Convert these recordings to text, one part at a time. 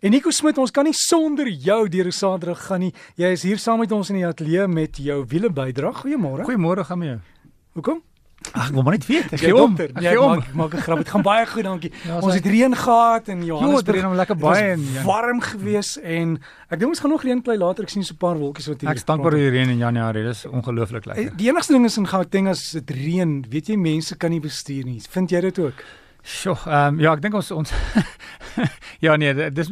En Nico Smit, ons kan nie sonder jou deur die Saterdag gaan nie. Jy is hier saam met ons in die ateljee met jou wiele bydra. Goeiemôre. Goeiemôre, gaan jou. Hoekom? Ag, ek wil maar net weet. Ek gee om. dokter. Ek Ja, gee om. maak maak 'n grap. Dit gaan baie goed, dankie. Ja, ons het reën gehad in Ja, Johannesburg. dit reën lekker baie in Jan- warm gewees en ek dink ons gaan nog reën kry later. Ek sien so 'n paar wolkies wat hier. Ek is dankbaar vir die reën in Januarie. Dis ongelooflik Eh, lekker. Die enigste ding is in Gauteng as dit reën, weet jy mense kan nie bestuur nie. Vind jy dit ook? Sjoe, ehm um, ja, ek dink ons ons Ja nee, dis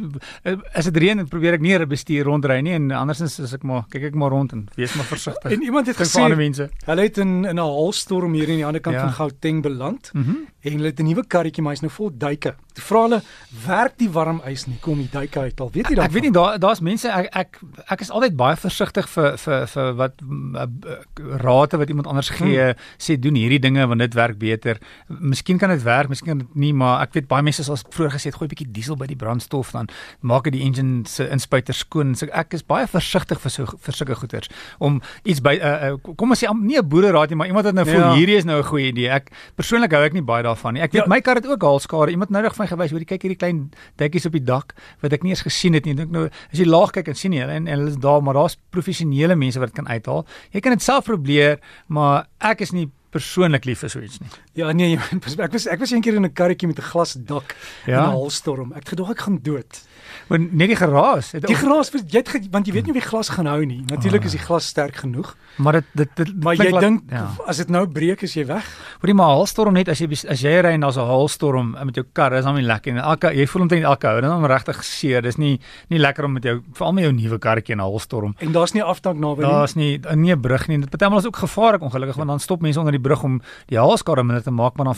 as dit reën, dan probeer ek nie 'n bestuur rondry nie en andersins is ek maar kyk ek maar rond en wees maar versigtig. En iemand het gesê mense. hulle het in in 'n haalstorm hier aan die ander kant Ja. van Gauteng beland. Mhm. en hulle het 'n nuwe karretjie maar hy's nou vol duike. Toe vra hulle, "Werk die warm ys nie? Kom die duike uit al." Weet jy Ek weet nie daar daar's mense ek ek ek is altyd baie versigtig vir vir vir wat mm, uh, uh, rate wat iemand anders gee Hmm. sê doen hierdie dinge want dit werk beter. Miskien kan dit werk, miskien kan dit nie, maar ek weet baie mense sal vroeër gesê het gooi 'n bietjie diesel by die brandstof dan maak dit die engine se inspuiter skoon. So ek is baie versigtig vir so vir sulke goeters om iets by uh, uh, kom ons sê nie 'n boereraad nie, maar iemand wat nou voel Ja. hierdie is nou 'n goeie idee. Ek persoonlik hou ek nie baie daarvan nie. Ek weet Ja. my kar het ook haalskade. Iemand nou net vir my gewys, hoor jy kyk hierdie klein dekkies op die dak wat ek nie eens gesien het nie. Ek dink nou as jy laag kyk en sien jy en, en hulle is daar, maar daar's professionele mense wat dit kan uithaal. Jy kan dit self probeer, maar ek is nie persoonlik lief vir so iets nie. Ja, nee, ek was ek was eendag in 'n karretjie met 'n glasdak Ja? in 'n haalstorm. Ek het gedog ek gaan dood. Maar net die geraas het Die gras was jy het ge, want jy weet nie of die glas gaan hou nie. Natuurlik Ah. is die glas sterk genoeg, maar dit dit, dit maar jy dink ja. as dit nou breek is jy weg. Hoorie maar haalstorm net as jy as jy ry en daar's 'n haalstorm met jou kar, is hom nie lekker nie. Elke jy voel omtrent elke hou, dan hom regtig seer. Dis nie nie lekker om met jou veral met jou nuwe karretjie in 'n haalstorm. En daar's nie afdank naby nie. Daar's nie nie 'n brug nie. Dit partymal is ook gevaarlik ongelukkig want dan stop mense onder die brug om die haalskade minder te maak, maar dan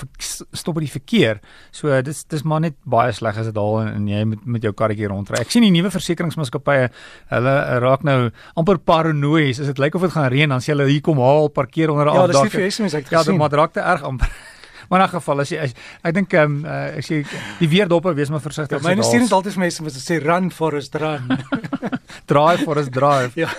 stop dit die verkeer. So dis dis maar net baie sleg as dit haal en, en jy met met jou karretjie rondry. Ek sien die nuwe versekeringsmaatskappye, hulle raak nou amper paranoïes. As dit lyk of dit gaan reën, dan sê hulle hier kom haal, parkeer onder 'n Ja, dis nie afdak. vir SMS ek het Ja, gesien. dit maar dit raak te erg amper. Maar in 'n geval as jy as, ek dink ehm um, uh, as jy die weerdoppe wees maar versigtig. Ja, myne haal. dit altyd vir mense wat sê run Forest run. drive for us drive. ja.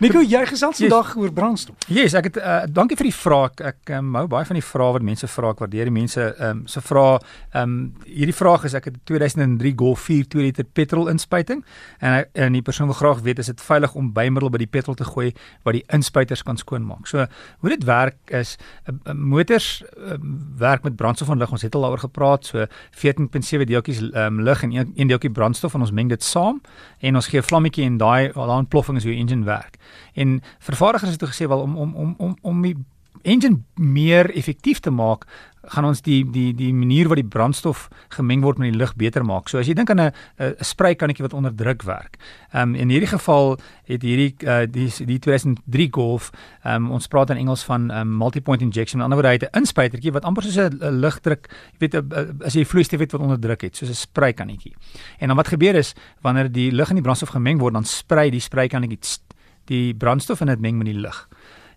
Nico, jy gesels Yes. vandag oor brandstof. Yes, ek het uh, dankie vir die vraag. Ek um, hou baie van die vrae wat mense vra. Ek waardeer die mense ehm um, se vrae. Ehm um, hierdie vraag is ek het 'n 2003 Golf 4 2 liter petrol inspuiting en en die persoon wil graag weet is dit veilig om bymiddel by die petrol te gooi wat die inspuiters kan skoonmaak. So hoe dit werk is uh, motors uh, werk met brandstof en lug. Ons het al daaroor gepraat. So 14.7 deeltjies ehm um, lug en een, een deeltjie brandstof en ons meng dit saam en ons gee 'n vlammetjie en daai daai ontploffing is hoe die engine werk. En vervaardigers het toe gesê wel om om om om om die engine meer effektief te maak, gaan ons die die die manier wat die brandstof gemeng word met die lug beter maak. So as jy dink aan 'n 'n spraykannetjie wat onder druk werk. Ehm um, in hierdie geval het hierdie uh, die die 2003 Golf, ehm um, ons praat in Engels van um, multi-point injection. Met ander woorde, hy het 'n inspuitertjie wat amper soos 'n 'n lugdruk, jy weet 'n- 'n- as jy vloeistof het wat onder druk het, soos 'n spraykannetjie. En dan wat gebeur is wanneer die lug en die brandstof gemeng word, dan sprei die spraykannetjie tst, die brandstof en dit meng met die lug.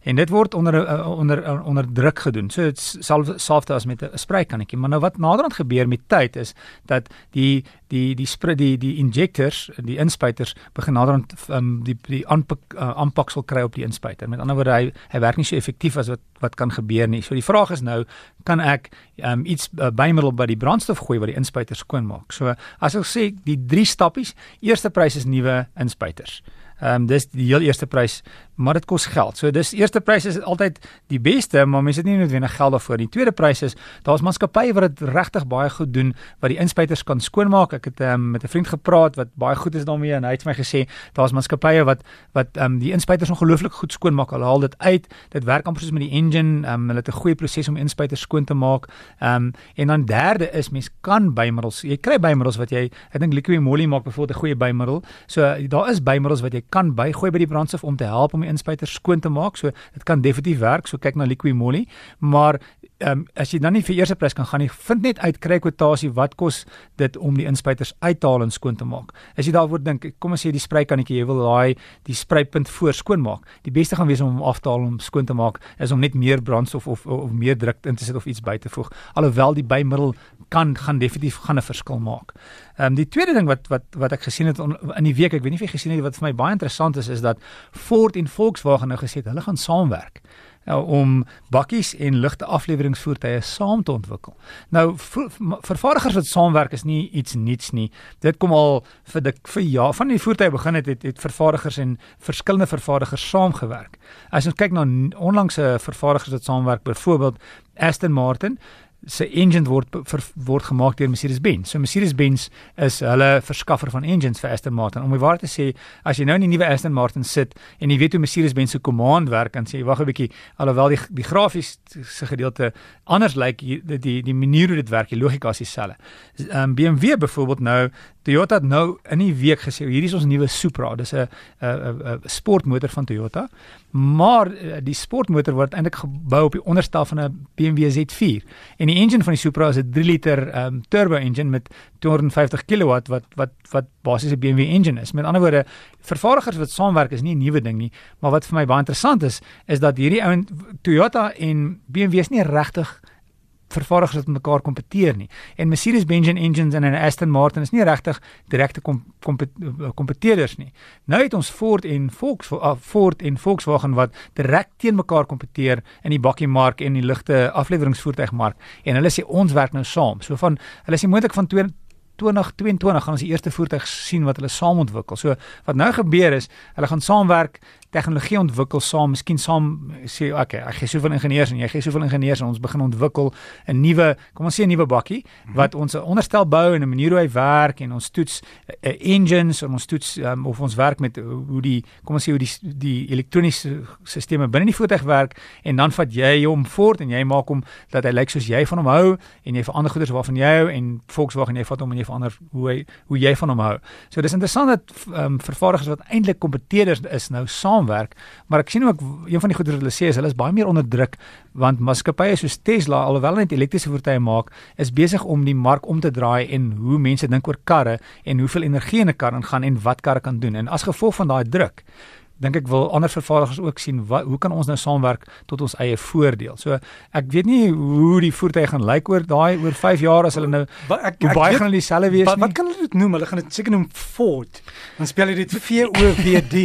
En dit word onder uh, onder uh, onder druk gedoen. So dit selfs as met 'n spraykannetjie. Maar nou wat naderhand gebeur met tyd is dat die die die spray die die injectors, die inspuiters begin naderhand um, die die uh, aanpaksel kry op die inspuiter. Met ander woorde hy hy werk nie so effektief as wat wat kan gebeur nie. So die vraag is nou, kan ek um, iets uh, bymiddel by die brandstof gooi wat die inspuiter skoon maak? So as ek sê die drie stappies, eerste prys is nuwe inspuiters. Ehm um, dis die heel eerste prys, maar dit kos geld. So dis eerste prys is altyd die beste, maar mense het nie noodwendig geld daarvoor. Die tweede prys is daar's maatskappye wat dit regtig baie goed doen wat die inspuiters kan skoonmaak. Ek het um, met 'n vriend gepraat wat baie goed is daarmee en hy het vir my gesê daar's maatskappye wat wat um, die inspuiters ongelooflik goed skoonmaak. Hulle haal dit uit. Dit werk amper soos met die engine. Um, hulle het 'n goeie proses om inspuiters skoon te maak. Um, en dan derde is mens kan bymiddels. Jy kry bymiddels wat jy ek dink liquid moly maak byvoorbeeld 'n goeie bymiddel. So daar is bymiddels wat jy kan bygooi by die brandstof om te help om die inspuiter skoon te maak. So dit kan definitief werk. So kyk na liquid moly, maar ehm um, as jy dan nie vir eerste prys kan gaan nie, vind net uit kry kwotasie wat kos dit om die inspuiters uit te haal en skoon te maak. As jy daaroor dink, kom ons sê die spraykannetjie, jy wil daai die spruitpunt voor skoon maak. Die beste gaan wees om hom af te haal om skoon te maak is om net meer brandstof of of, of meer druk in te sit of iets by te voeg. Alhoewel die bymiddel kan gaan definitief gaan 'n verskil maak. Ehm um, die tweede ding wat wat wat ek gesien het on, in die week, ek weet nie of jy gesien het wat vir my baie interessant is is dat Ford en Volkswagen nou gesê het hulle gaan saamwerk. Uh, om bakkies en ligte afleweringsvoertuie saam te ontwikkel. Nou vervaardigers wat saamwerk is nie iets niets nie. Dit kom al vir die vir ja van die voertuie begin het het, het vervaardigers en verskillende vervaardigers saamgewerk. As ons kyk na onlangse vervaardigers wat saamwerk, byvoorbeeld Aston Martin, se engine word ver, word gemaak deur Mercedes-Benz. So Mercedes-Benz is hulle verskaffer van engines vir Aston Martin. Om waar te sê, as jy nou in die nuwe Aston Martin sit en jy weet hoe Mercedes-Benz se command werk, dan sê jy wag 'n bietjie, alhoewel die die grafiese gedeelte anders lyk, die die die manier hoe dit werk, die logika is dieselfde. Um, BMW byvoorbeeld nou Toyota het nou in die week gesê hierdie is ons nuwe Supra. Dis 'n 'n sportmotor van Toyota. Maar eh, die sportmotor word eintlik gebou op die onderstel van 'n BMW Z4 en die engine van die Supra is 'n 3 liter um, turbo engine met 250 kW wat wat wat basies 'n BMW engine is. Met ander woorde, vervaardigers wat saamwerk is nie 'n nuwe ding nie, maar wat vir my baie interessant is, is dat hierdie ouens Toyota en BMW is nie regtig vervaardigers wat met mekaar kompeteer nie. En Mercedes-Benz engines en 'n Aston Martin is nie regtig direkte kompeteerders kom, nie. Nou het ons Ford en Volkswagen uh, Ford en Volkswagen wat direk teen mekaar kompeteer in die bakkiemark en die ligte afleweringsvoertuigmark en hulle sê ons werk nou saam. So van hulle sê moontlik van 2022 gaan ons die eerste voertuig sien wat hulle saam ontwikkel. So wat nou gebeur is, hulle gaan saamwerk tegnologie ontwikkel saam, miskien saam sê okay, ek gee soveel ingenieurs en jy gee soveel ingenieurs en ons begin ontwikkel 'n nuwe, kom ons sê 'n nuwe bakkie mhm. wat ons onderstel bou en 'n manier hoe hy werk en ons toets uh, engines en ons toets um, of ons werk met hoe die kom ons sê hoe die die elektroniese stelsels binne die voertuig werk en dan vat jy hom voort en jy maak hom dat hy lyk soos jy van hom hou en jy verander goeders waarvan jy hou en Volkswagen jy vat hom en jy verander hoe hy hoe jy van hom hou. So dis interessant dat um, vervaardigers wat eintlik kompeteerders is nou saam saamwerk, maar ek sien ook een van die goeie wat hulle sê is hulle is baie meer onder druk want maatskappye soos Tesla alhoewel hulle net elektriese voertuie maak, is besig om die mark om te draai en hoe mense dink oor karre en hoeveel energie in 'n kar ingaan en wat karre kan doen. En as gevolg van daai druk dink ek wil ander vervaardigers ook sien wat hoe kan ons nou saamwerk tot ons eie voordeel. So ek weet nie hoe die voertuie gaan lyk oor daai oor 5 jaar as hulle nou wat ek, ek baie weet, gaan hulle dieselfde wees wat, nie. Wat kan hulle dit noem? Hulle gaan dit seker noem Ford. Dan spel jy dit V O W D.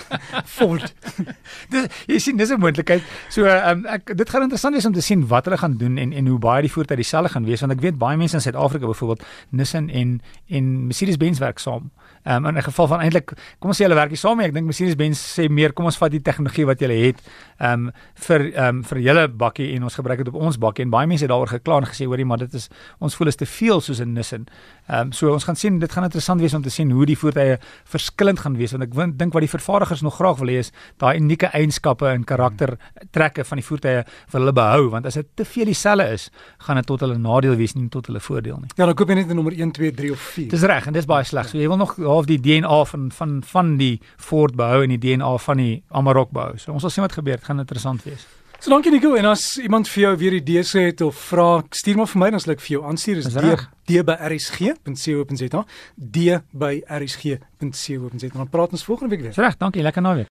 Ford. dis jy sien dis 'n moontlikheid. So um, ek dit gaan interessant wees om te sien wat hulle gaan doen en en hoe baie die voertuie dieselfde gaan wees want ek weet baie mense in Suid-Afrika byvoorbeeld Nissan en en Mercedes-Benz werk saam. Um, in 'n geval van eintlik kom ons sê hulle werk nie saam nie. Ek dink Mercedes-Benz sê meer kom ons vat die tegnologie wat jy het um, vir um, vir julle bakkie en ons gebruik dit op ons bakkie en baie mense het daaroor gekla en gesê hoorie maar dit is ons voel is te veel soos 'n Nissan. Ehm um, so ons gaan sien dit gaan interessant wees om te sien hoe die voertuie verskillend gaan wees want ek dink wat die vervaardigers nog graag wil hê is daai unieke eienskappe en karakter trekke van die voertuie vir hulle behou want as dit te veel dieselfde is gaan dit tot hulle nadeel wees nie tot hulle voordeel nie. Ja, dan koop jy net 'n nommer 1, 2, 3 of 4. Dis reg en dis baie sleg. So jy wil nog half die DNA van van van die Ford behou en die DNA van die Amarok behou. So ons sal sien wat gebeur. Dit gaan interessant wees. So dankie Nico en as iemand vir jou weer idees het of vra, stuur maar vir my dan sal ek vir jou aanstuur. Dis d d by rsg.co.za. d by rsg.co.za. Dan praat ons volgende week weer. Reg, dankie. Lekker naweek.